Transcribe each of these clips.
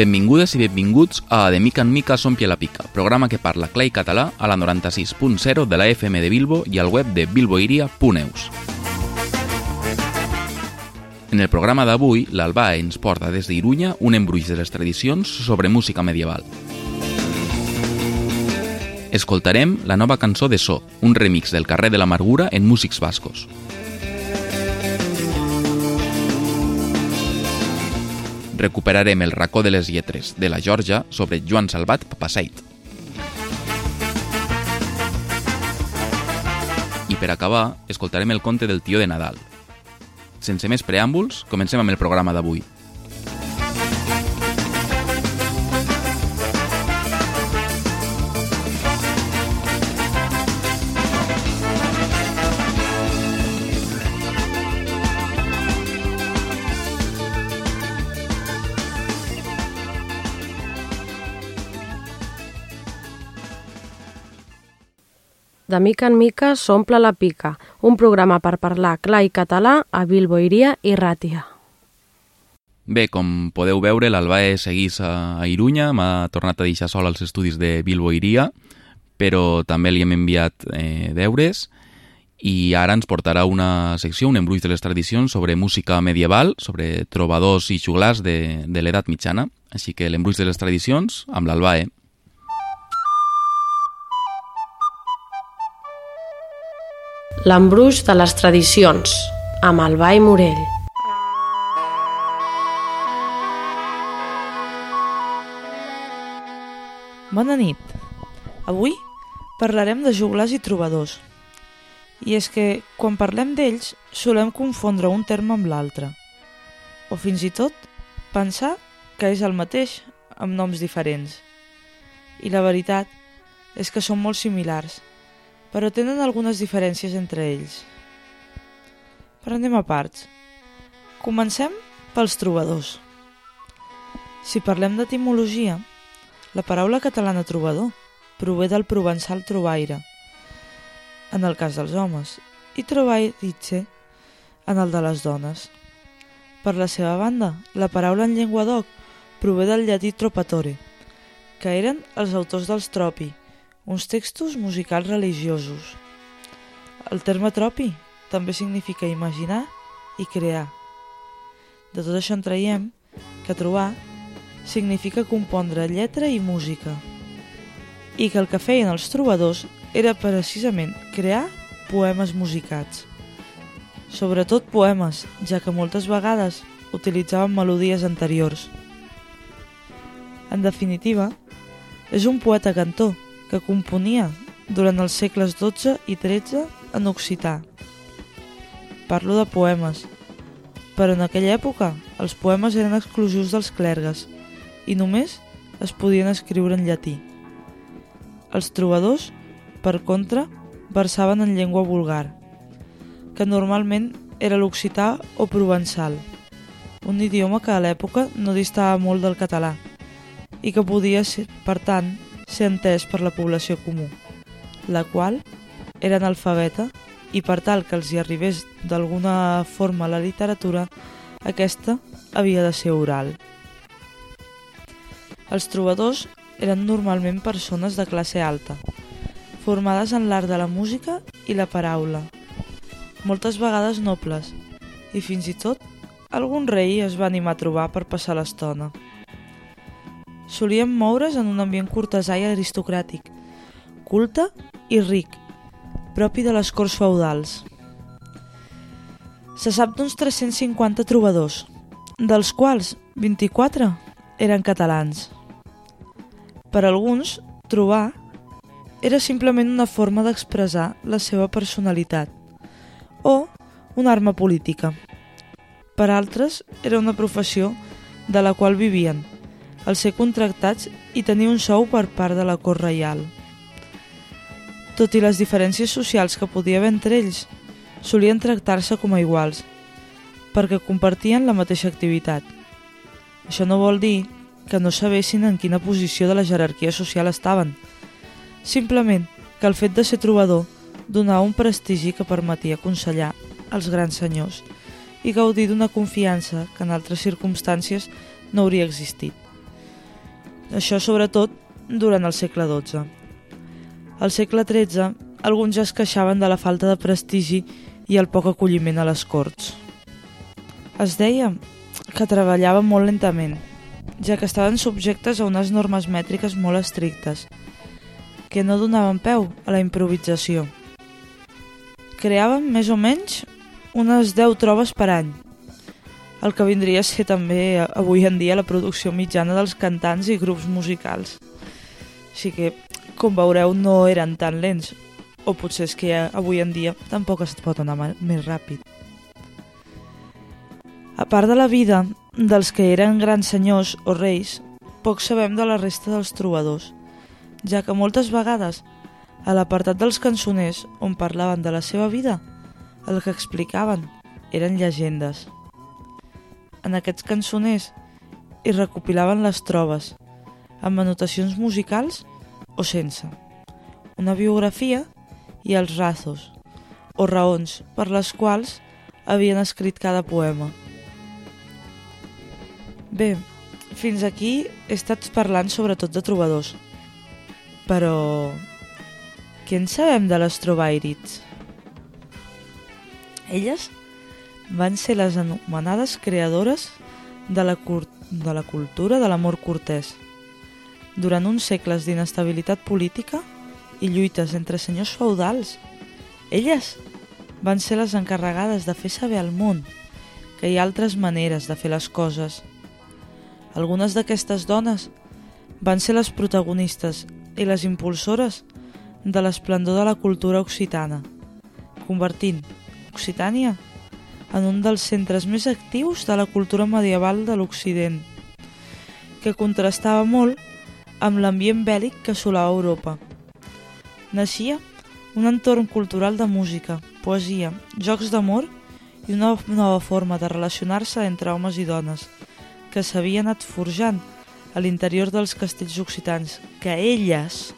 Benvingudes i benvinguts a De mica en mica s'ompli la pica, programa que parla clar i català a la 96.0 de la FM de Bilbo i al web de bilboiria.eus. En el programa d'avui, l'Albà ens porta des d'Irunya un embruix de les tradicions sobre música medieval. Escoltarem la nova cançó de So, un remix del carrer de l'Amargura en músics bascos. Recuperarem el racó de les lletres de la Georgia sobre Joan Salvat Papaseit. I per acabar, escoltarem el conte del tio de Nadal. Sense més preàmbuls, comencem amb el programa d'avui. De mica en mica s'omple la pica, un programa per parlar clar i català a Bilboiria i Ràtia. Bé, com podeu veure, l'Albae seguís a Irunya, m'ha tornat a deixar sol als estudis de Bilboiria, però també li hem enviat eh, deures i ara ens portarà una secció, un embruix de les tradicions sobre música medieval, sobre trobadors i xuglars de, de l'edat mitjana. Així que l'embruix de les tradicions amb l'Albae. L'embruix de les tradicions, amb el Ball Morell. Bona nit. Avui parlarem de joglars i trobadors. I és que, quan parlem d'ells, solem confondre un terme amb l'altre. O fins i tot pensar que és el mateix amb noms diferents. I la veritat és que són molt similars, però tenen algunes diferències entre ells. Però anem a parts. Comencem pels trobadors. Si parlem d'etimologia, la paraula catalana trobador prové del provençal trobaire, en el cas dels homes, i trovairice, en el de les dones. Per la seva banda, la paraula en llengua d'oc prové del llatí tropatore, que eren els autors dels tropi, uns textos musicals religiosos. El terme tropi també significa imaginar i crear. De tot això en traiem que trobar significa compondre lletra i música i que el que feien els trobadors era precisament crear poemes musicats. Sobretot poemes, ja que moltes vegades utilitzaven melodies anteriors. En definitiva, és un poeta cantor que componia durant els segles XII i XIII en occità. Parlo de poemes, però en aquella època els poemes eren exclusius dels clergues i només es podien escriure en llatí. Els trobadors, per contra, versaven en llengua vulgar, que normalment era l'occità o provençal, un idioma que a l'època no distava molt del català i que podia, ser, per tant, ser entès per la població comú, la qual era analfabeta i per tal que els hi arribés d'alguna forma la literatura, aquesta havia de ser oral. Els trobadors eren normalment persones de classe alta, formades en l'art de la música i la paraula, moltes vegades nobles, i fins i tot algun rei es va animar a trobar per passar l'estona. Solien moure's en un ambient cortesà i aristocràtic, culte i ric, propi de les corts feudals. Se sap d'uns 350 trobadors, dels quals 24 eren catalans. Per alguns, trobar era simplement una forma d'expressar la seva personalitat o una arma política. Per altres, era una professió de la qual vivien, al ser contractats i tenir un sou per part de la cort reial. Tot i les diferències socials que podia haver entre ells, solien tractar-se com a iguals, perquè compartien la mateixa activitat. Això no vol dir que no sabessin en quina posició de la jerarquia social estaven, simplement que el fet de ser trobador donava un prestigi que permetia aconsellar els grans senyors i gaudir d'una confiança que en altres circumstàncies no hauria existit. Això sobretot durant el segle XII. Al segle XIII, alguns ja es queixaven de la falta de prestigi i el poc acolliment a les corts. Es deia que treballaven molt lentament, ja que estaven subjectes a unes normes mètriques molt estrictes, que no donaven peu a la improvisació. Creaven més o menys unes 10 trobes per any, el que vindria a ser també avui en dia la producció mitjana dels cantants i grups musicals. Així que, com veureu, no eren tan lents, o potser és que avui en dia tampoc es pot anar més ràpid. A part de la vida dels que eren grans senyors o reis, poc sabem de la resta dels trobadors, ja que moltes vegades, a l'apartat dels cançoners on parlaven de la seva vida, el que explicaven eren llegendes. En aquests cançoners hi recopilaven les trobes, amb anotacions musicals o sense, una biografia i els razos, o raons per les quals havien escrit cada poema. Bé, fins aquí he estat parlant sobretot de trobadors, però què en sabem de les trobairits? Elles van ser les anomenades creadores de la, de la cultura de l'amor cortès. Durant uns segles d'inestabilitat política i lluites entre senyors feudals, elles van ser les encarregades de fer saber al món que hi ha altres maneres de fer les coses. Algunes d'aquestes dones van ser les protagonistes i les impulsores de l'esplendor de la cultura occitana, convertint Occitània en un dels centres més actius de la cultura medieval de l'Occident, que contrastava molt amb l'ambient bèl·lic que assolava Europa. Naixia un entorn cultural de música, poesia, jocs d'amor i una nova forma de relacionar-se entre homes i dones, que s'havia anat forjant a l'interior dels castells occitans que elles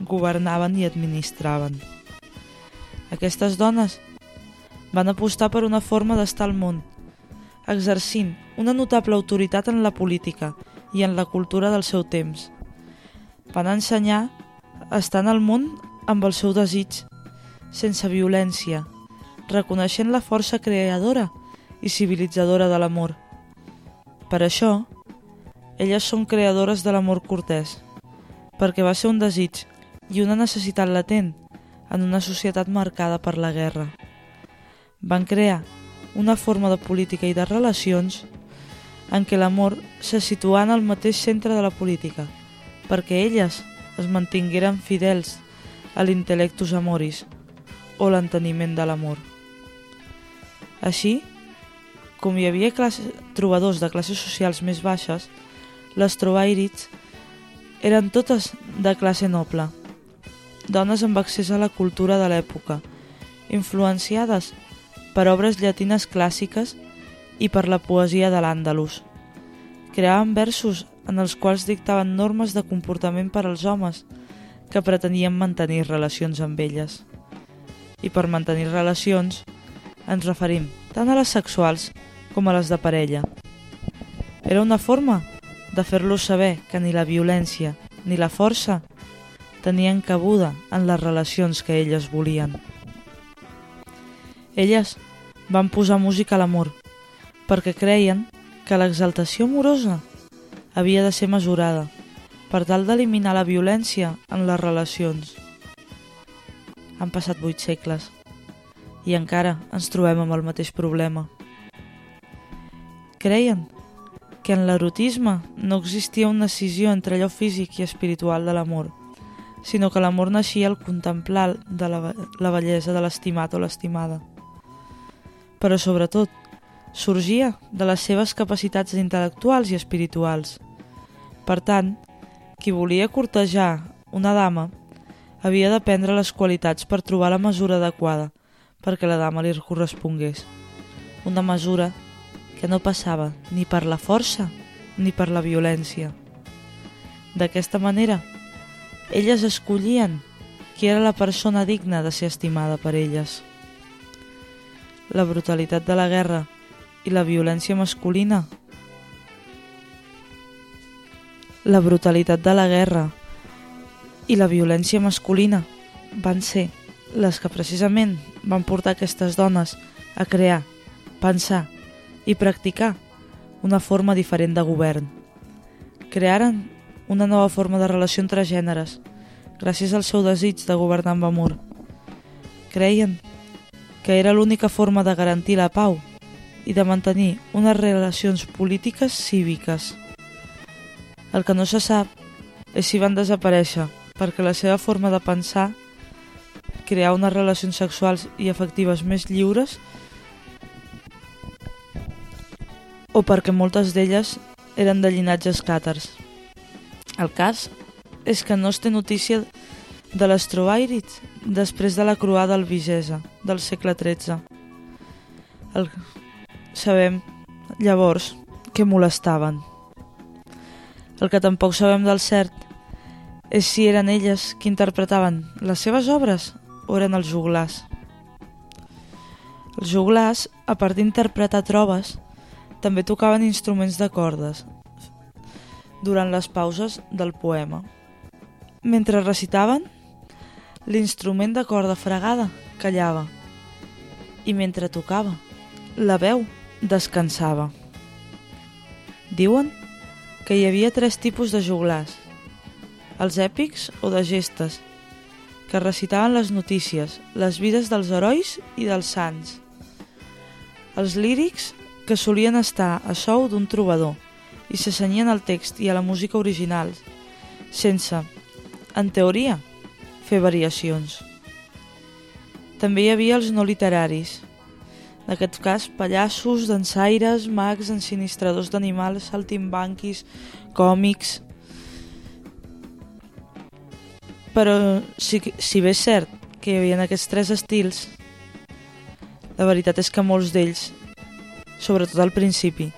governaven i administraven. Aquestes dones van apostar per una forma d'estar al món, exercint una notable autoritat en la política i en la cultura del seu temps. Van ensenyar a estar en el món amb el seu desig, sense violència, reconeixent la força creadora i civilitzadora de l'amor. Per això, elles són creadores de l'amor cortès, perquè va ser un desig i una necessitat latent en una societat marcada per la guerra van crear una forma de política i de relacions en què l'amor se situà en el mateix centre de la política, perquè elles es mantingueren fidels a l'intel·lectus amoris o l'enteniment de l'amor. Així, com hi havia classe, trobadors de classes socials més baixes, les trobairits eren totes de classe noble, dones amb accés a la cultura de l'època, influenciades per obres llatines clàssiques i per la poesia de l'Àndalus. Creaven versos en els quals dictaven normes de comportament per als homes que pretenien mantenir relacions amb elles. I per mantenir relacions ens referim tant a les sexuals com a les de parella. Era una forma de fer-los saber que ni la violència ni la força tenien cabuda en les relacions que elles volien. Elles van posar música a l'amor, perquè creien que l'exaltació amorosa havia de ser mesurada, per tal d'eliminar la violència en les relacions. Han passat vuit segles i encara ens trobem amb el mateix problema. Creien que en l'erotisme no existia una decisió entre allò físic i espiritual de l'amor, sinó que l'amor naixia al contemplar de la, la bellesa de l'estimat o l'estimada però sobretot sorgia de les seves capacitats intel·lectuals i espirituals. Per tant, qui volia cortejar una dama havia de prendre les qualitats per trobar la mesura adequada perquè la dama li correspongués. Una mesura que no passava ni per la força ni per la violència. D'aquesta manera, elles escollien qui era la persona digna de ser estimada per elles la brutalitat de la guerra i la violència masculina la brutalitat de la guerra i la violència masculina van ser les que precisament van portar aquestes dones a crear, pensar i practicar una forma diferent de govern. Crearen una nova forma de relació entre gèneres, gràcies al seu desig de governar amb amor. Creien que era l'única forma de garantir la pau i de mantenir unes relacions polítiques cíviques. El que no se sap és si van desaparèixer perquè la seva forma de pensar crear unes relacions sexuals i afectives més lliures o perquè moltes d'elles eren de llinatges càtars. El cas és que no es té notícia l'Astroàirid després de la croada albigesa del segle XIII. El... Sabem, llavors, que molestaven. El que tampoc sabem del cert és si eren elles qui interpretaven les seves obres o eren els juglars. Els juglars, a part d'interpretar trobes, també tocaven instruments de cordes durant les pauses del poema. Mentre recitaven, l'instrument de corda fregada callava i mentre tocava, la veu descansava. Diuen que hi havia tres tipus de juglars, els èpics o de gestes, que recitaven les notícies, les vides dels herois i dels sants. Els lírics que solien estar a sou d'un trobador i s'assenyien al text i a la música original, sense, en teoria, fer variacions. També hi havia els no literaris, en aquest cas pallassos, dansaires, mags, ensinistradors d'animals, saltimbanquis, còmics... Però si, si bé és cert que hi havia aquests tres estils, la veritat és que molts d'ells sobretot al principi,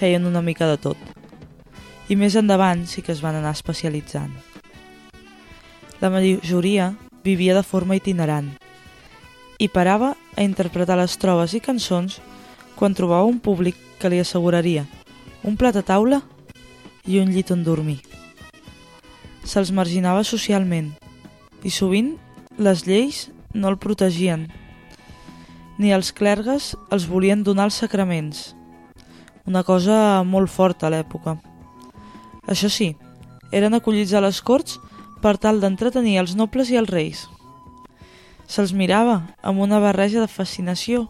feien una mica de tot. I més endavant sí que es van anar especialitzant. La majoria vivia de forma itinerant i parava a interpretar les trobes i cançons quan trobava un públic que li asseguraria un plat a taula i un llit on dormir. Se'ls marginava socialment i sovint les lleis no el protegien ni els clergues els volien donar els sacraments. Una cosa molt forta a l'època. Això sí, eren acollits a les corts per tal d'entretenir els nobles i els reis. Se'ls mirava amb una barreja de fascinació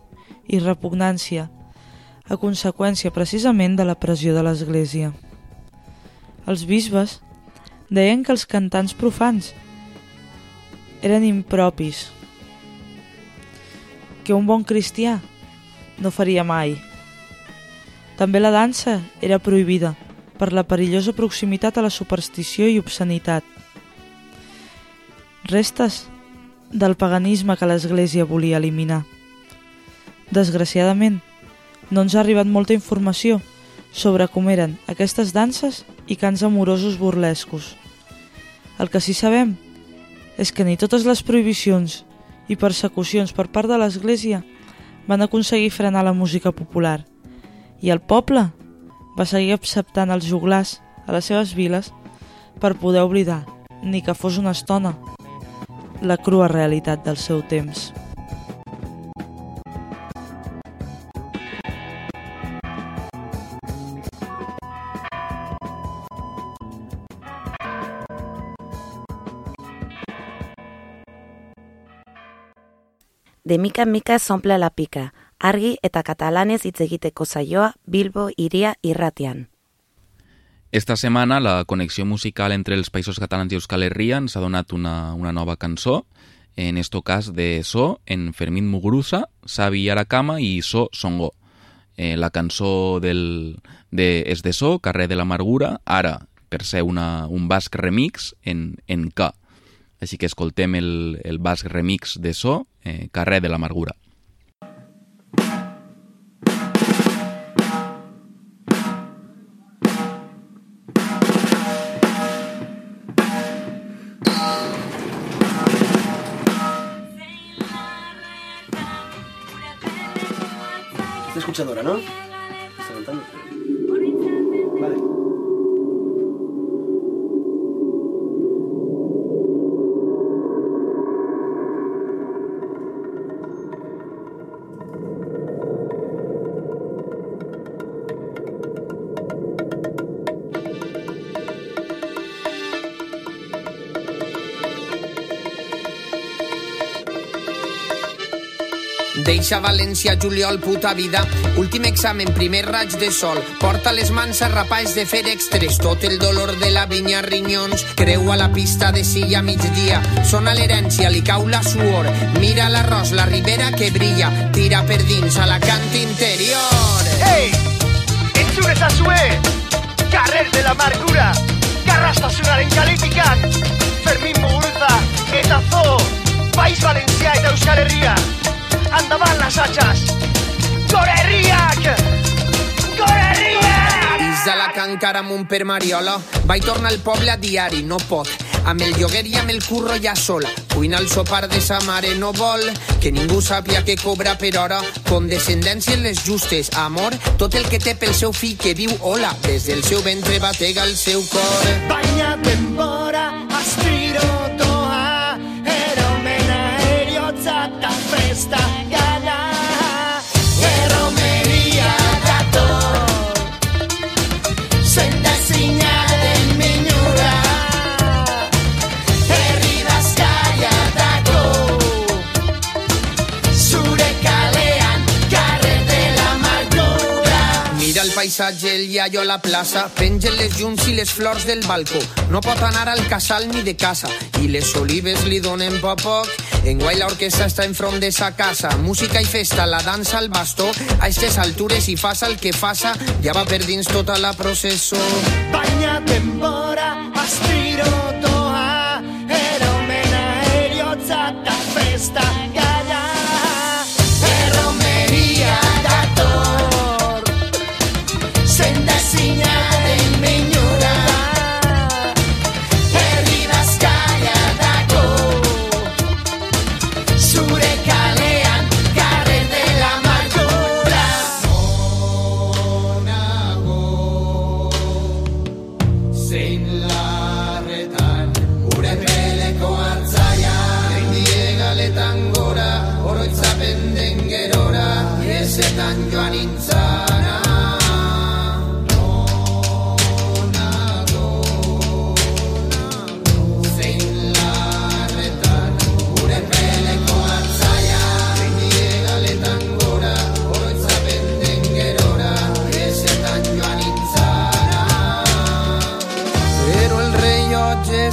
i repugnància, a conseqüència precisament de la pressió de l'Església. Els bisbes deien que els cantants profans eren impropis, que un bon cristià no faria mai. També la dansa era prohibida per la perillosa proximitat a la superstició i obscenitat. Restes del paganisme que l'Església volia eliminar. Desgraciadament, no ens ha arribat molta informació sobre com eren aquestes danses i cants amorosos burlescos. El que sí sabem és que ni totes les prohibicions i persecucions per part de l'Església van aconseguir frenar la música popular i el poble va seguir acceptant els juglars a les seves viles per poder oblidar, ni que fos una estona, la crua realitat del seu temps. de mica en mica s'omple la pica, argi eta katalanez hitz egiteko saioa Bilbo iria irratian. Esta setmana la connexió musical entre els països catalans i Euskal Herria ens ha donat una, una nova cançó, en este cas de So, en Fermín Muguruza, Sabi Aracama i So Songo. Eh, la cançó del, de, és de So, Carrer de l'Amargura, ara per ser una, un basc remix en, en K. Així que escoltem el, el basc remix de So, eh, Carrer de l'Amargura. Escuchadora, ¿no? Deixa València, juliol, puta vida. Últim examen, primer raig de sol. Porta les mans a rapais de fer extres. Tot el dolor de la vinya rinyons. Creu a la pista de silla migdia. Sona l'herència, li cau la suor. Mira l'arròs, la ribera que brilla. Tira per dins a la cant interior. Ei! Entzun ezazue! Carrer de la Margura! Garrastasunaren kaletikan! Fermin Muguruza eta Zo! País Valencia eta Euskal Herria! Andaban las hachas! Gore herriak! Gore! Is de la cancara amb un per Mariola. Vaig tornar al poble a diari, no pot. Amb el lloguer i amb el curro ja sola. Cuina el sopar de sa mare, no vol que ningú sàpia que cobra per hora. Condescendència en les justes, amor, tot el que té pel seu fill que diu hola. Des del seu ventre batega el seu cor. Baina denbora astiro doa festa paisatge, el iaio a la plaça, pengen les llums i les flors del balcó. No pot anar al casal ni de casa, i les olives li donen poc a poc. Enguai l'orquestra està enfront de sa casa, música i festa, la dansa al bastó. A aquestes altures, i fas el que fassa, ja va per dins tota la processó. Baina denbora astiro doa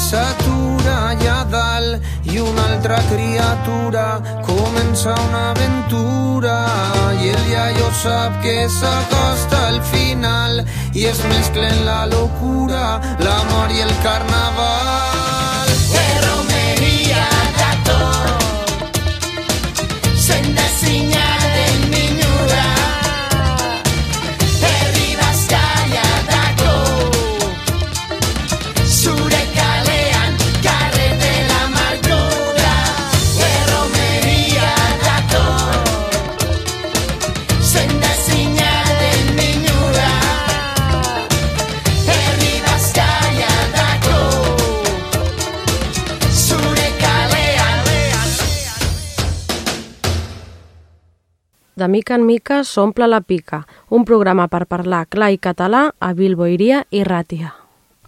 s'atura allà dalt i una altra criatura comença una aventura i el iaio sap que s'acosta al final i es mesclen la locura, l'amor i el carnaval. Mica en mica s'omple la pica, un programa per parlar clar i català a Bilboiria i Ràtia.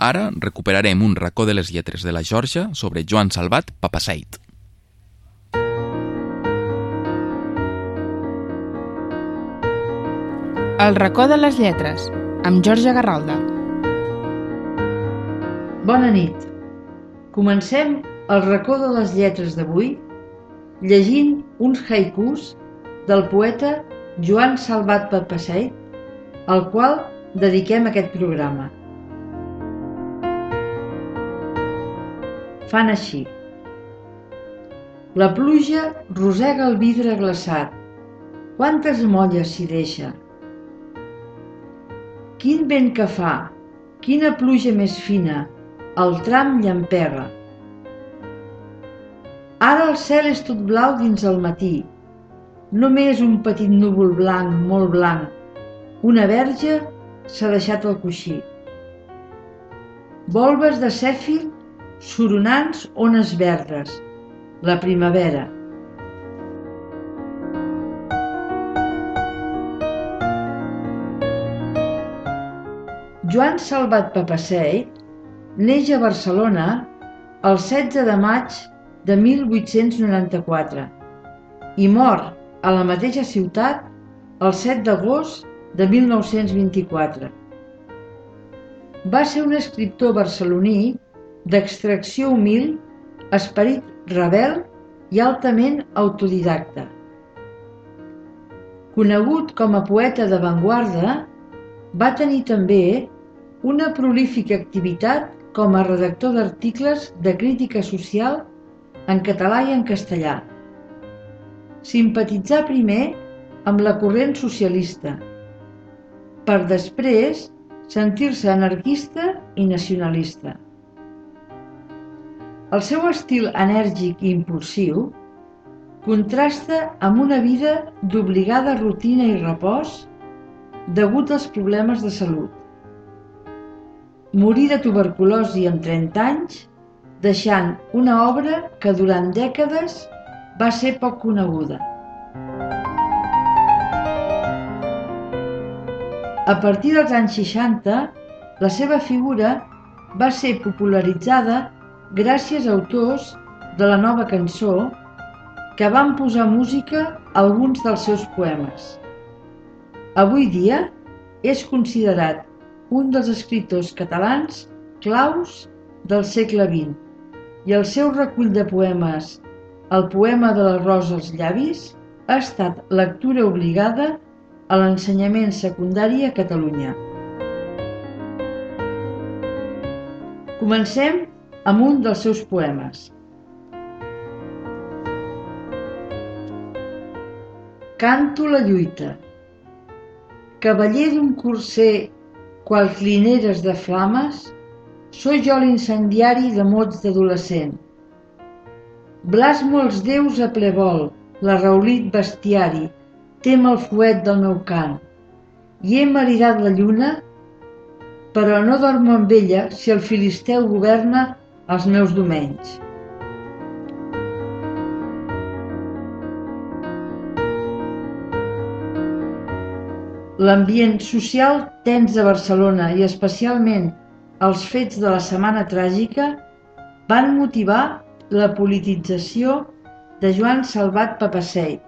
Ara recuperarem un racó de les lletres de la Georgia sobre Joan Salvat Papaseit. El racó de les lletres, amb Jorge Garralda. Bona nit. Comencem el racó de les lletres d'avui llegint uns haikus del poeta Joan Salvat Papaseit, al qual dediquem aquest programa. Fan així. La pluja rosega el vidre glaçat. Quantes molles s'hi deixa? Quin vent que fa, quina pluja més fina, el tram llampega. Ara el cel és tot blau dins el matí. Només un petit núvol blanc, molt blanc. Una verge s'ha deixat el coixí. Volves de cèfil, soronants ones verdes. La primavera. Joan Salvat Papaseit neix a Barcelona el 16 de maig de 1894 i mor a la mateixa ciutat el 7 d'agost de 1924. Va ser un escriptor barceloní d'extracció humil, esperit rebel i altament autodidacta. Conegut com a poeta d'avantguarda, va tenir també una prolífica activitat com a redactor d'articles de crítica social en català i en castellà. Simpatitzà primer amb la corrent socialista, per després sentir-se anarquista i nacionalista. El seu estil enèrgic i impulsiu contrasta amb una vida d'obligada rutina i repòs degut als problemes de salut. Morí de tuberculosi amb 30 anys, deixant una obra que durant dècades va ser poc coneguda. A partir dels anys 60, la seva figura va ser popularitzada gràcies a autors de la nova cançó que van posar música a alguns dels seus poemes. Avui dia és considerat un dels escriptors catalans claus del segle XX i el seu recull de poemes El poema de la rosa als llavis ha estat lectura obligada a l'ensenyament secundari a Catalunya. Comencem amb un dels seus poemes. Canto la lluita. Cavaller d'un curser qual clineres de flames, soy jo l'incendiari de mots d'adolescent. Blasmo els déus a ple vol, la raulit bestiari, tem el fuet del meu cant. I he maridat la lluna, però no dormo amb ella si el filisteu governa els meus domenys. L'ambient social tens de Barcelona i especialment els fets de la Setmana Tràgica van motivar la politització de Joan Salvat Papaseit,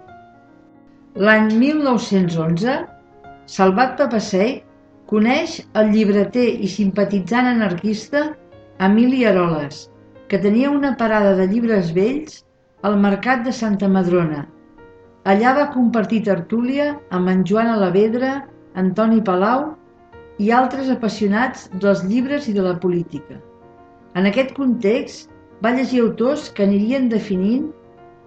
L'any 1911, Salvat Papasseit coneix el llibreter i simpatitzant anarquista Emili Aroles, que tenia una parada de llibres vells al Mercat de Santa Madrona. Allà va compartir tertúlia amb en Joan Alavedra, Antoni Palau i altres apassionats dels llibres i de la política. En aquest context, va llegir autors que anirien definint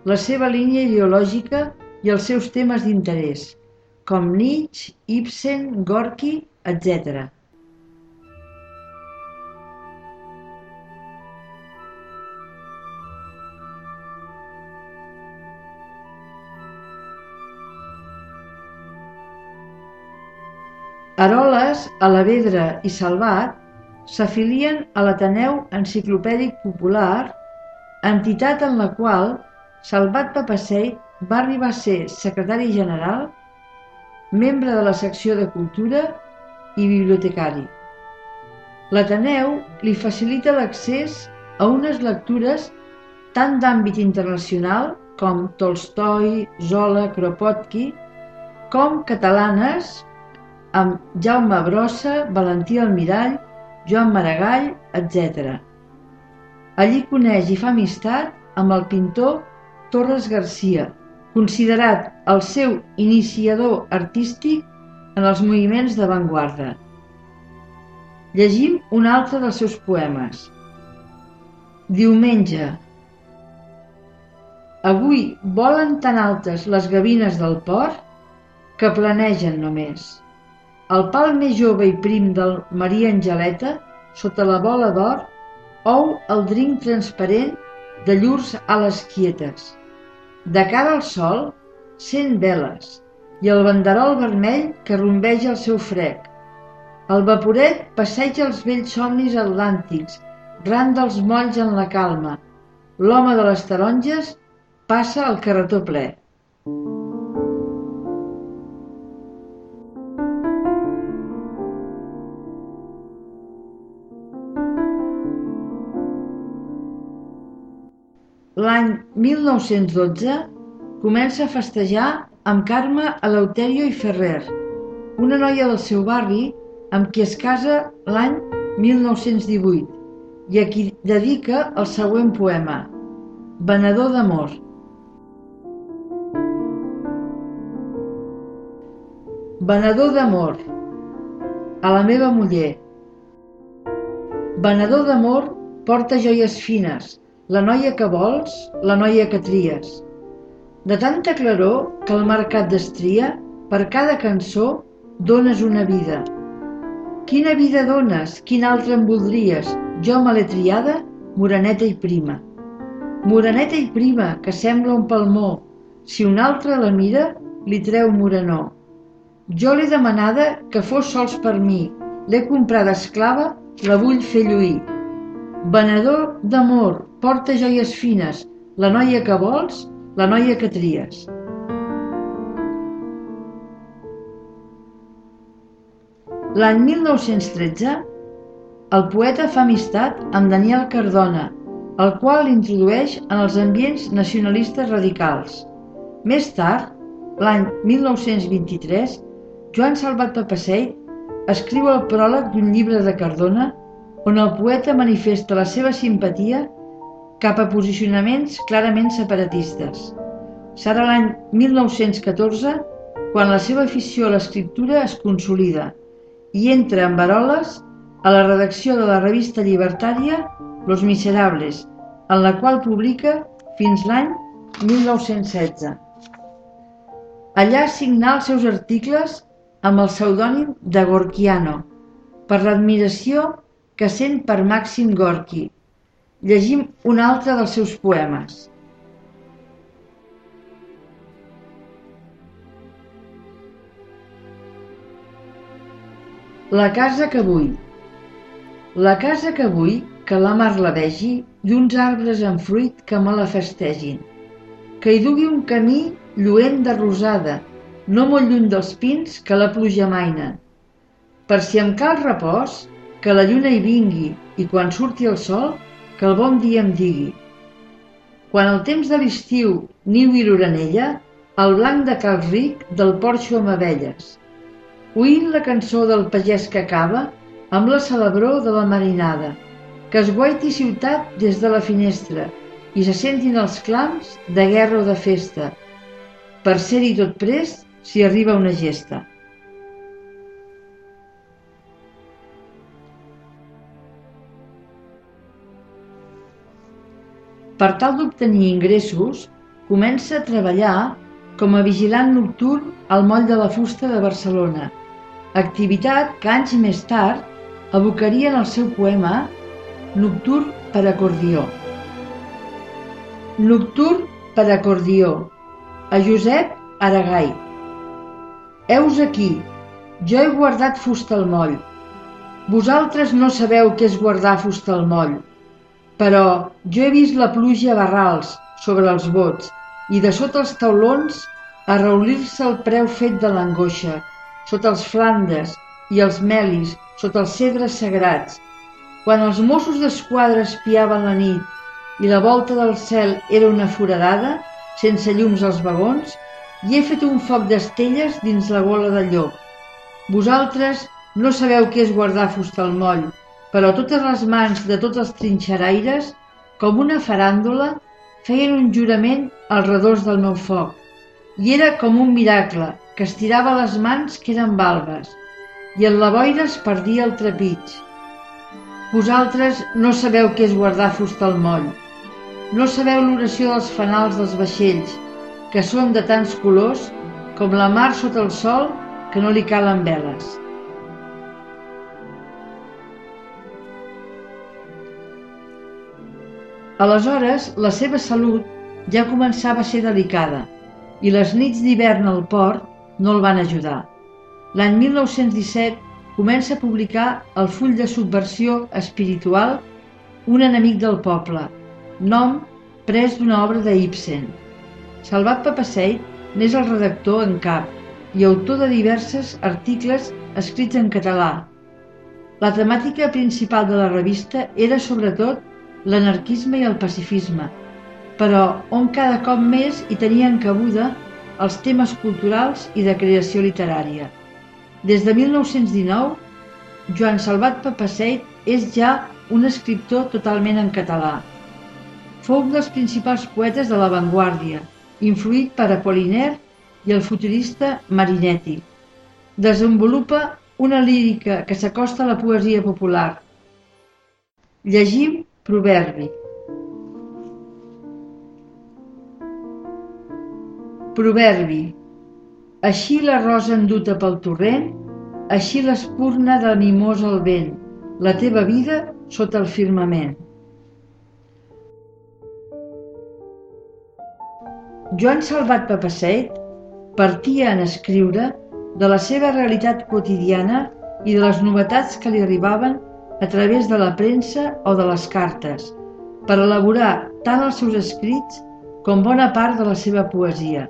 la seva línia ideològica i els seus temes d'interès, com Nietzsche, Ibsen, Gorky, etc. Aroles, Alavedra i Salvat s'afilien a l'Ateneu Enciclopèdic Popular, entitat en la qual Salvat Papasseit va arribar a ser secretari general, membre de la secció de Cultura i bibliotecari. L'Ateneu li facilita l'accés a unes lectures tant d'àmbit internacional com Tolstoi, Zola, Kropotki, com catalanes amb Jaume Brossa, Valentí Almirall, Joan Maragall, etc. Allí coneix i fa amistat amb el pintor Torres Garcia, considerat el seu iniciador artístic en els moviments d'avantguarda. Llegim un altre dels seus poemes. Diumenge. Avui volen tan altes les gavines del port que planegen només. El pal més jove i prim del Maria Angeleta, sota la bola d'or, ou el drinc transparent de llurs ales quietes. De cara al sol, cent veles i el banderol vermell que rombeja el seu frec. El vaporet passeja els vells somnis atlàntics, ran dels molls en la calma. L'home de les taronges passa el carretó ple. L'any 1912 comença a festejar amb Carme Eleuterio i Ferrer, una noia del seu barri amb qui es casa l'any 1918 i a qui dedica el següent poema, Venedor d'amor. Venedor d'amor, a la meva muller. Venedor d'amor porta joies fines, la noia que vols, la noia que tries. De tanta claror que el mercat destria, per cada cançó dones una vida. Quina vida dones, quina altra em voldries, jo me l'he triada, moreneta i prima. Moreneta i prima, que sembla un palmó, si un altre la mira, li treu morenor. Jo l'he demanada que fos sols per mi, l'he comprada esclava, la vull fer lluir. Venedor d'amor, porta joies fines, la noia que vols, la noia que tries. L'any 1913, el poeta fa amistat amb Daniel Cardona, el qual l'introdueix en els ambients nacionalistes radicals. Més tard, l'any 1923, Joan Salvat Papaseit escriu el pròleg d'un llibre de Cardona on el poeta manifesta la seva simpatia cap a posicionaments clarament separatistes. Serà l'any 1914 quan la seva afició a l'escriptura es consolida i entra en Baroles a la redacció de la revista llibertària Los Miserables, en la qual publica fins l'any 1916. Allà signà els seus articles amb el pseudònim de Gorkiano, per l'admiració que sent per Màxim Gorki. Llegim un altre dels seus poemes. La casa que vull La casa que vull, que la mar la vegi, i uns arbres en fruit que me la festegin. Que hi dugui un camí lluent de rosada, no molt lluny dels pins que la pluja maina. Per si em cal repòs, que la lluna hi vingui i quan surti el sol, que el bon dia em digui. Quan el temps de l'estiu niu i l'oranella, el blanc de cal ric del porxo amb abelles. Oint la cançó del pagès que acaba amb la celebró de la marinada, que es guaiti ciutat des de la finestra i se sentin els clams de guerra o de festa. Per ser-hi tot prest, si arriba una gesta. Per tal d'obtenir ingressos, comença a treballar com a vigilant nocturn al moll de la fusta de Barcelona, activitat que anys més tard abocaria en el seu poema Nocturn per acordió. Nocturn per acordió, a Josep Aragai. Heus aquí, jo he guardat fusta al moll. Vosaltres no sabeu què és guardar fusta al moll, però jo he vist la pluja a barrals sobre els bots i de sota els taulons a reulir-se el preu fet de l'angoixa, sota els flandes i els melis, sota els cedres sagrats. Quan els Mossos d'Esquadra espiaven la nit i la volta del cel era una foradada, sense llums als vagons, i he fet un foc d'estelles dins la gola del llop. Vosaltres no sabeu què és guardar fusta al moll, però totes les mans de tots els trinxeraires, com una faràndula, feien un jurament al redós del meu foc. I era com un miracle, que estirava les mans que eren balbes, i en la boira es perdia el trepig. Vosaltres no sabeu què és guardar fusta al moll. No sabeu l'oració dels fanals dels vaixells, que són de tants colors com la mar sota el sol que no li calen veles. Aleshores, la seva salut ja començava a ser delicada i les nits d'hivern al port no el van ajudar. L'any 1917 comença a publicar el full de subversió espiritual Un enemic del poble, nom pres d'una obra de Ibsen, Salvat Papaseit n'és el redactor en cap i autor de diversos articles escrits en català. La temàtica principal de la revista era sobretot l'anarquisme i el pacifisme, però on cada cop més hi tenien cabuda els temes culturals i de creació literària. Des de 1919, Joan Salvat Papaseit és ja un escriptor totalment en català. Fou un dels principals poetes de l'avantguàrdia, influït per Apollinaire i el futurista Marinetti. Desenvolupa una lírica que s'acosta a la poesia popular. Llegim Proverbi. Proverbi. Així la rosa enduta pel torrent, així l'espurna de mimós al vent, la teva vida sota el firmament. Joan Salvat Papaseit partia en escriure de la seva realitat quotidiana i de les novetats que li arribaven a través de la premsa o de les cartes, per elaborar tant els seus escrits com bona part de la seva poesia.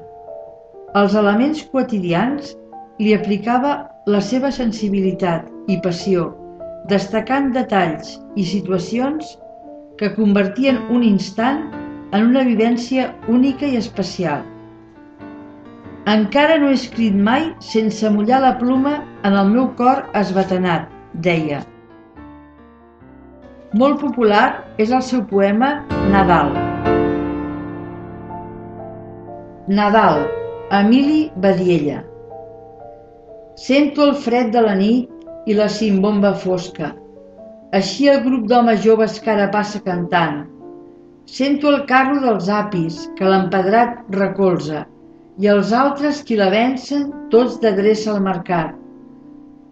Als elements quotidians li aplicava la seva sensibilitat i passió, destacant detalls i situacions que convertien un instant en una vivència única i especial. Encara no he escrit mai sense mullar la pluma en el meu cor esbatanat, deia. Molt popular és el seu poema Nadal. Nadal, Emili Badiella. Sento el fred de la nit i la cimbomba fosca. Així el grup d'homes joves que ara passa cantant. Sento el carro dels apis que l'empedrat recolza i els altres qui la vencen tots d'adreça al mercat.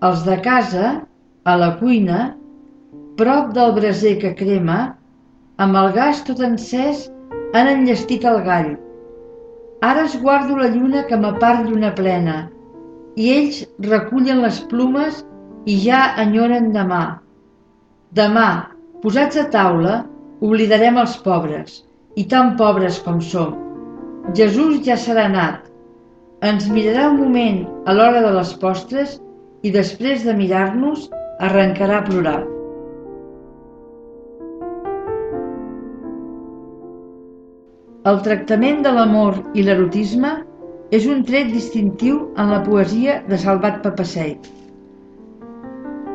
Els de casa, a la cuina, prop del braser que crema, amb el gas tot encès han enllestit el gall Ara es guardo la lluna que m'apart lluna plena, i ells recullen les plumes i ja enyoren demà. Demà, posats a taula, oblidarem els pobres, i tan pobres com som. Jesús ja serà nat. Ens mirarà un moment a l'hora de les postres i després de mirar-nos arrencarà a plorar. El tractament de l'amor i l'erotisme és un tret distintiu en la poesia de Salvat Papaseit.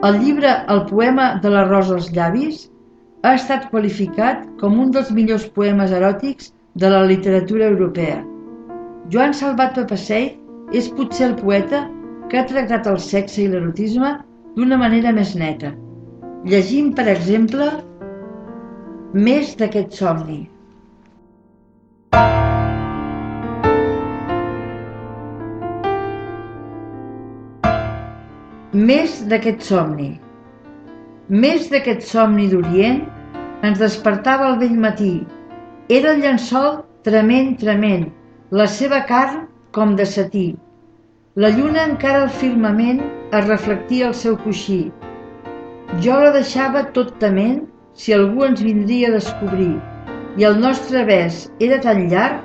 El llibre El poema de la rosa als llavis ha estat qualificat com un dels millors poemes eròtics de la literatura europea. Joan Salvat Papaseit és potser el poeta que ha tractat el sexe i l'erotisme d'una manera més neta. Llegim, per exemple, Més d'aquest somni, Més d'aquest somni. Més d'aquest somni d'Orient ens despertava el vell matí. Era el llençol trement, trement, la seva carn com de satí. La lluna encara al firmament es reflectia el seu coixí. Jo la deixava tot tement si algú ens vindria a descobrir i el nostre bes era tan llarg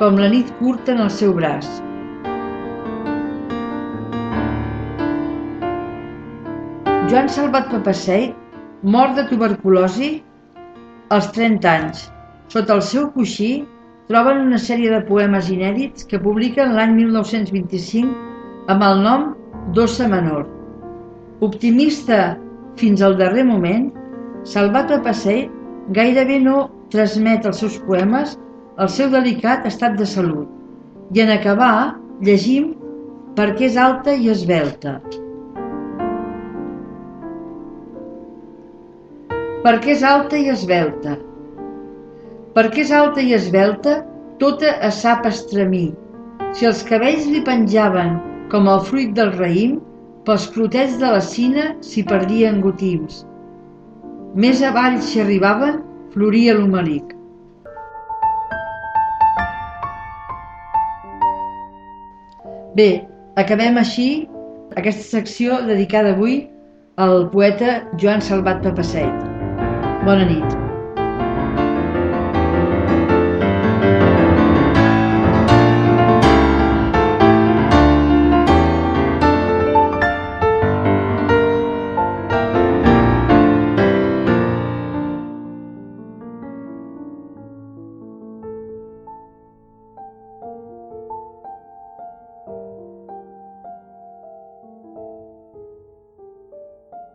com la nit curta en el seu braç. Joan Salvat Papaseit mor de tuberculosi als 30 anys. Sota el seu coixí troben una sèrie de poemes inèdits que publiquen l'any 1925 amb el nom Dossa Menor. Optimista fins al darrer moment, Salvat Papaseit gairebé no transmet als seus poemes el seu delicat estat de salut i en acabar llegim perquè és alta i esbelta. perquè és alta i esbelta. Perquè és alta i esbelta, tota a sap estremir. Si els cabells li penjaven com el fruit del raïm, pels clotets de la cina s'hi perdien gotims. Més avall si arribaven, floria l'homelic. Bé, acabem així aquesta secció dedicada avui al poeta Joan Salvat Papaseit. Bona nit.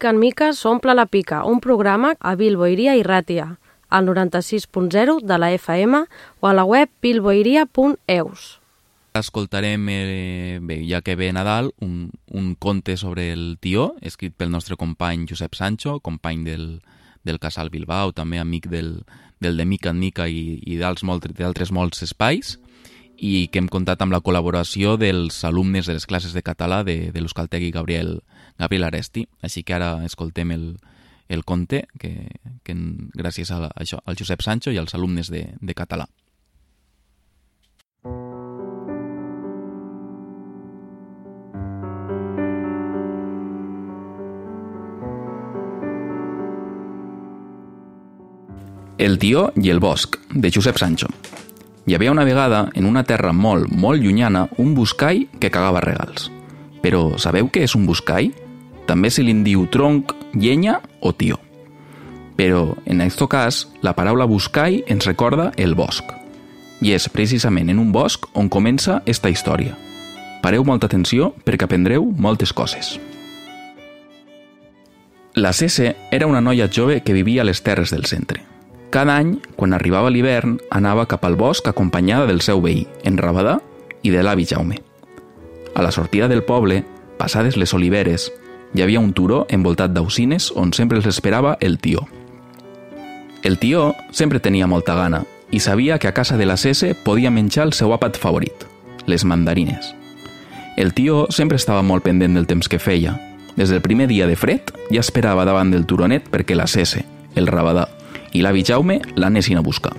Mica en mica s'omple la pica, un programa a Bilboiria i Ràtia, al 96.0 de la FM o a la web bilboiria.eus. Escoltarem, eh, bé, ja que ve Nadal, un, un conte sobre el tió, escrit pel nostre company Josep Sancho, company del, del Casal Bilbao, també amic del, del de Mica en Mica i, i d'altres molts espais, i que hem comptat amb la col·laboració dels alumnes de les classes de català de, de l'Euskaltegui Gabriel, Gabriel Aresti. Així que ara escoltem el, el conte que, que gràcies a, a això, al Josep Sancho i als alumnes de, de català. El tió i el bosc, de Josep Sancho. Hi havia una vegada, en una terra molt, molt llunyana, un buscai que cagava regals. Però sabeu què és un buscai? També se li diu tronc, llenya o tió. Però, en aquest cas, la paraula buscai ens recorda el bosc. I és precisament en un bosc on comença esta història. Pareu molta atenció perquè aprendreu moltes coses. La Cese era una noia jove que vivia a les terres del centre. Cada any, quan arribava l'hivern, anava cap al bosc acompanyada del seu veí, en Rabadà, i de l'avi Jaume. A la sortida del poble, passades les oliveres, hi havia un turó envoltat d'aucines on sempre els esperava el tió. El tió sempre tenia molta gana i sabia que a casa de la Cese podia menjar el seu àpat favorit, les mandarines. El tió sempre estava molt pendent del temps que feia. Des del primer dia de fred ja esperava davant del turonet perquè la Cese, el rabadà, i l'avi Jaume l'anessin a buscar.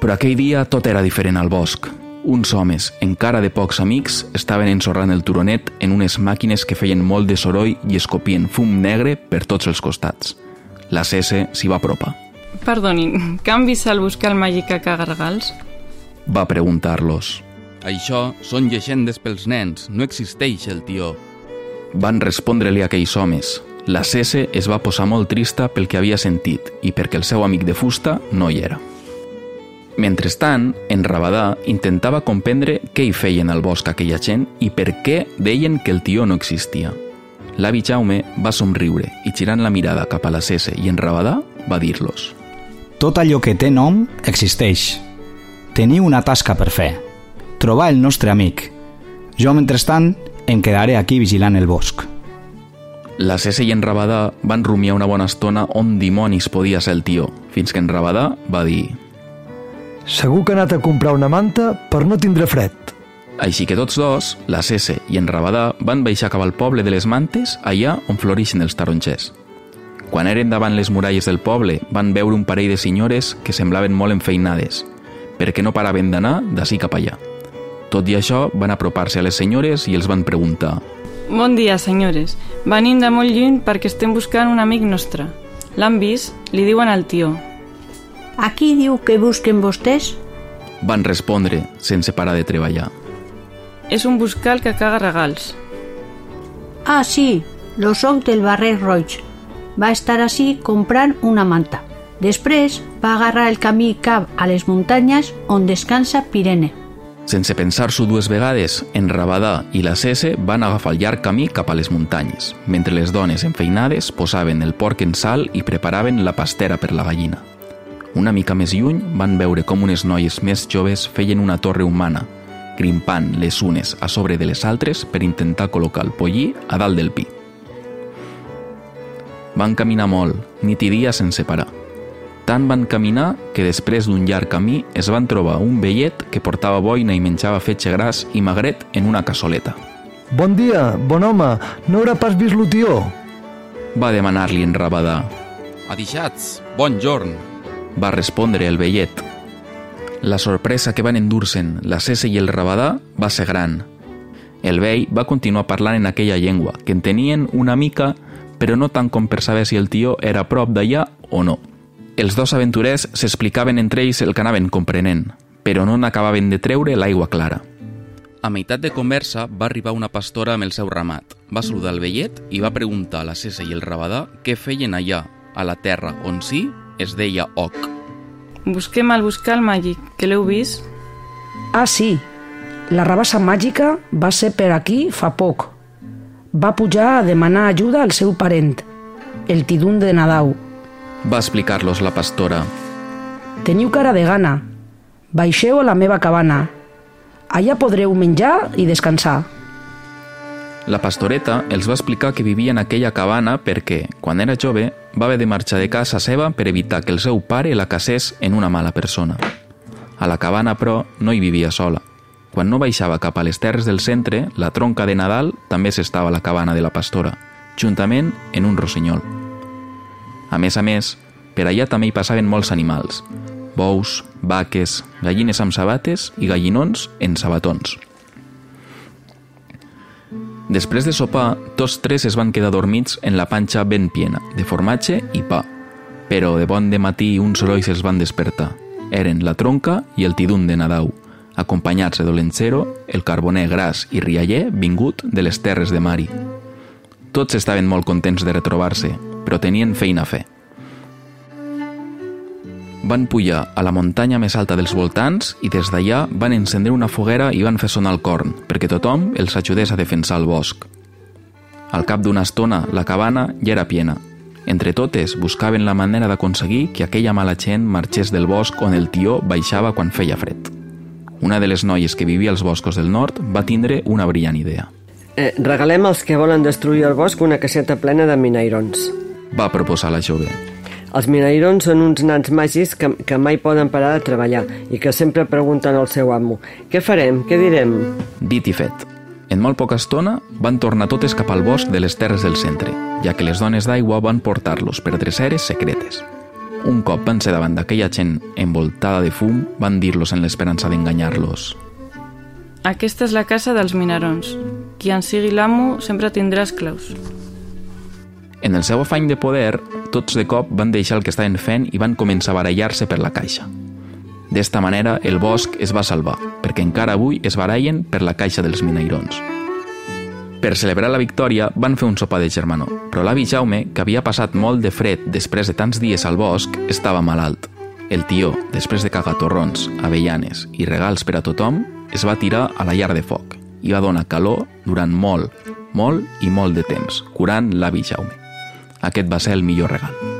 Però aquell dia tot era diferent al bosc. Uns homes, encara de pocs amics, estaven ensorrant el turonet en unes màquines que feien molt de soroll i escopien fum negre per tots els costats. La Cese s'hi va apropar. Perdonin, canvis al buscar el màgic a cagargals? Va preguntar-los. Això són llegendes pels nens, no existeix el tió. Van respondre-li aquells homes, la Cese es va posar molt trista pel que havia sentit i perquè el seu amic de fusta no hi era. Mentrestant, en Rabadà intentava comprendre què hi feien al bosc aquella gent i per què deien que el tió no existia. L'avi Jaume va somriure i girant la mirada cap a la Cese i en Rabadà va dir-los Tot allò que té nom existeix. Teniu una tasca per fer. Trobar el nostre amic. Jo, mentrestant, em quedaré aquí vigilant el bosc. La Cese i en Rabadà van rumiar una bona estona on dimonis podia ser el tió, fins que en Rabadà va dir Segur que ha anat a comprar una manta per no tindre fred. Així que tots dos, la Cese i en Rabadà, van baixar cap al poble de les Mantes, allà on florixen els tarongers. Quan eren davant les muralles del poble, van veure un parell de senyores que semblaven molt enfeinades, perquè no paraven d'anar d'ací cap allà. Tot i això, van apropar-se a les senyores i els van preguntar Bon dia, senyores. Venim de molt lluny perquè estem buscant un amic nostre. L'han vist? Li diuen al tió. Aquí diu que busquen vostès? Van respondre, sense parar de treballar. És un buscal que caga regals. Ah, sí, lo soc del barret roig. Va estar així comprant una manta. Després va agarrar el camí cap a les muntanyes on descansa Pirene. Sense pensar-s'ho dues vegades, en Rabadà i la Cese van agafar el llarg camí cap a les muntanyes, mentre les dones enfeinades posaven el porc en sal i preparaven la pastera per la gallina. Una mica més lluny van veure com unes noies més joves feien una torre humana, grimpant les unes a sobre de les altres per intentar col·locar el pollí a dalt del pi. Van caminar molt, nit i dia sense parar. Tant van caminar que després d'un llarg camí es van trobar un vellet que portava boina i menjava fetge gras i magret en una cassoleta. Bon dia, bon home, no haurà pas vist l'utió? Va demanar-li en Rabadà. Adixats, bon jorn. Va respondre el vellet. La sorpresa que van endur-se'n la Cese i el Rabadà va ser gran. El vell va continuar parlant en aquella llengua, que entenien una mica, però no tant com per saber si el tio era a prop d'allà o no. Els dos aventurers s'explicaven entre ells el que anaven comprenent, però no n'acabaven de treure l'aigua clara. A meitat de conversa va arribar una pastora amb el seu ramat. Va saludar el vellet i va preguntar a la Cesa i el Rabadà què feien allà, a la terra on sí es deia Oc. Busquem el buscar el màgic, que l'heu vist? Ah, sí. La rabassa màgica va ser per aquí fa poc. va pujar a demanar ajuda al seu parent, el tidun de Nadau. Va explicar-los la pastora. Teniu cara de gana. Baixeu a la meva cabana. Allà podreu menjar i descansar. La pastoreta els va explicar que vivia en aquella cabana perquè, quan era jove, va haver de marxar de casa seva per evitar que el seu pare la casés en una mala persona. A la cabana, però, no hi vivia sola. Quan no baixava cap a les terres del centre, la tronca de Nadal també s'estava a la cabana de la pastora, juntament en un rossinyol. A més a més, per allà també hi passaven molts animals, bous, vaques, gallines amb sabates i gallinons en sabatons. Després de sopar, tots tres es van quedar dormits en la panxa ben piena, de formatge i pa. Però de bon de matí uns sorolls els van despertar. Eren la tronca i el tidun de Nadau, acompanyats de Dolencero, el carboner gras i rialler vingut de les terres de Mari. Tots estaven molt contents de retrobar-se, però tenien feina a fer van pujar a la muntanya més alta dels voltants i des d'allà van encendre una foguera i van fer sonar el corn, perquè tothom els ajudés a defensar el bosc. Al cap d'una estona, la cabana ja era plena. Entre totes, buscaven la manera d'aconseguir que aquella mala gent marxés del bosc on el tió baixava quan feia fred. Una de les noies que vivia als boscos del nord va tindre una brillant idea. Eh, regalem als que volen destruir el bosc una casseta plena de minairons. Va proposar la jove. Els minairons són uns nans màgics que, que mai poden parar de treballar i que sempre pregunten al seu amo «Què farem? Què direm?» Dit i fet. En molt poca estona van tornar totes cap al bosc de les terres del centre, ja que les dones d'aigua van portar-los per dreceres secretes. Un cop van ser davant d'aquella gent envoltada de fum, van dir-los en l'esperança d'enganyar-los. Aquesta és la casa dels minarons. Qui en sigui l'amo sempre tindrà esclaus. En el seu afany de poder, tots de cop van deixar el que estaven fent i van començar a barallar-se per la caixa. D'esta manera, el bosc es va salvar, perquè encara avui es barallen per la caixa dels minairons. Per celebrar la victòria, van fer un sopar de germanor, però l'avi Jaume, que havia passat molt de fred després de tants dies al bosc, estava malalt. El tió, després de cagar torrons, avellanes i regals per a tothom, es va tirar a la llar de foc i va donar calor durant molt, molt i molt de temps, curant l'avi Jaume. Aquest va ser el millor regal.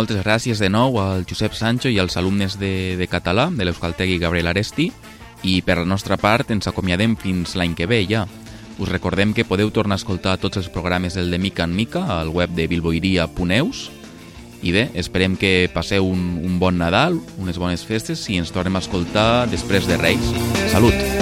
Moltes gràcies de nou al Josep Sancho i als alumnes de, de català de l'Euskaltegui Gabriel Aresti i per la nostra part ens acomiadem fins l'any que ve ja. Us recordem que podeu tornar a escoltar tots els programes del de Mica en Mica al web de bilboiria.eus i bé, esperem que passeu un, un bon Nadal, unes bones festes i ens tornem a escoltar després de Reis. Salut!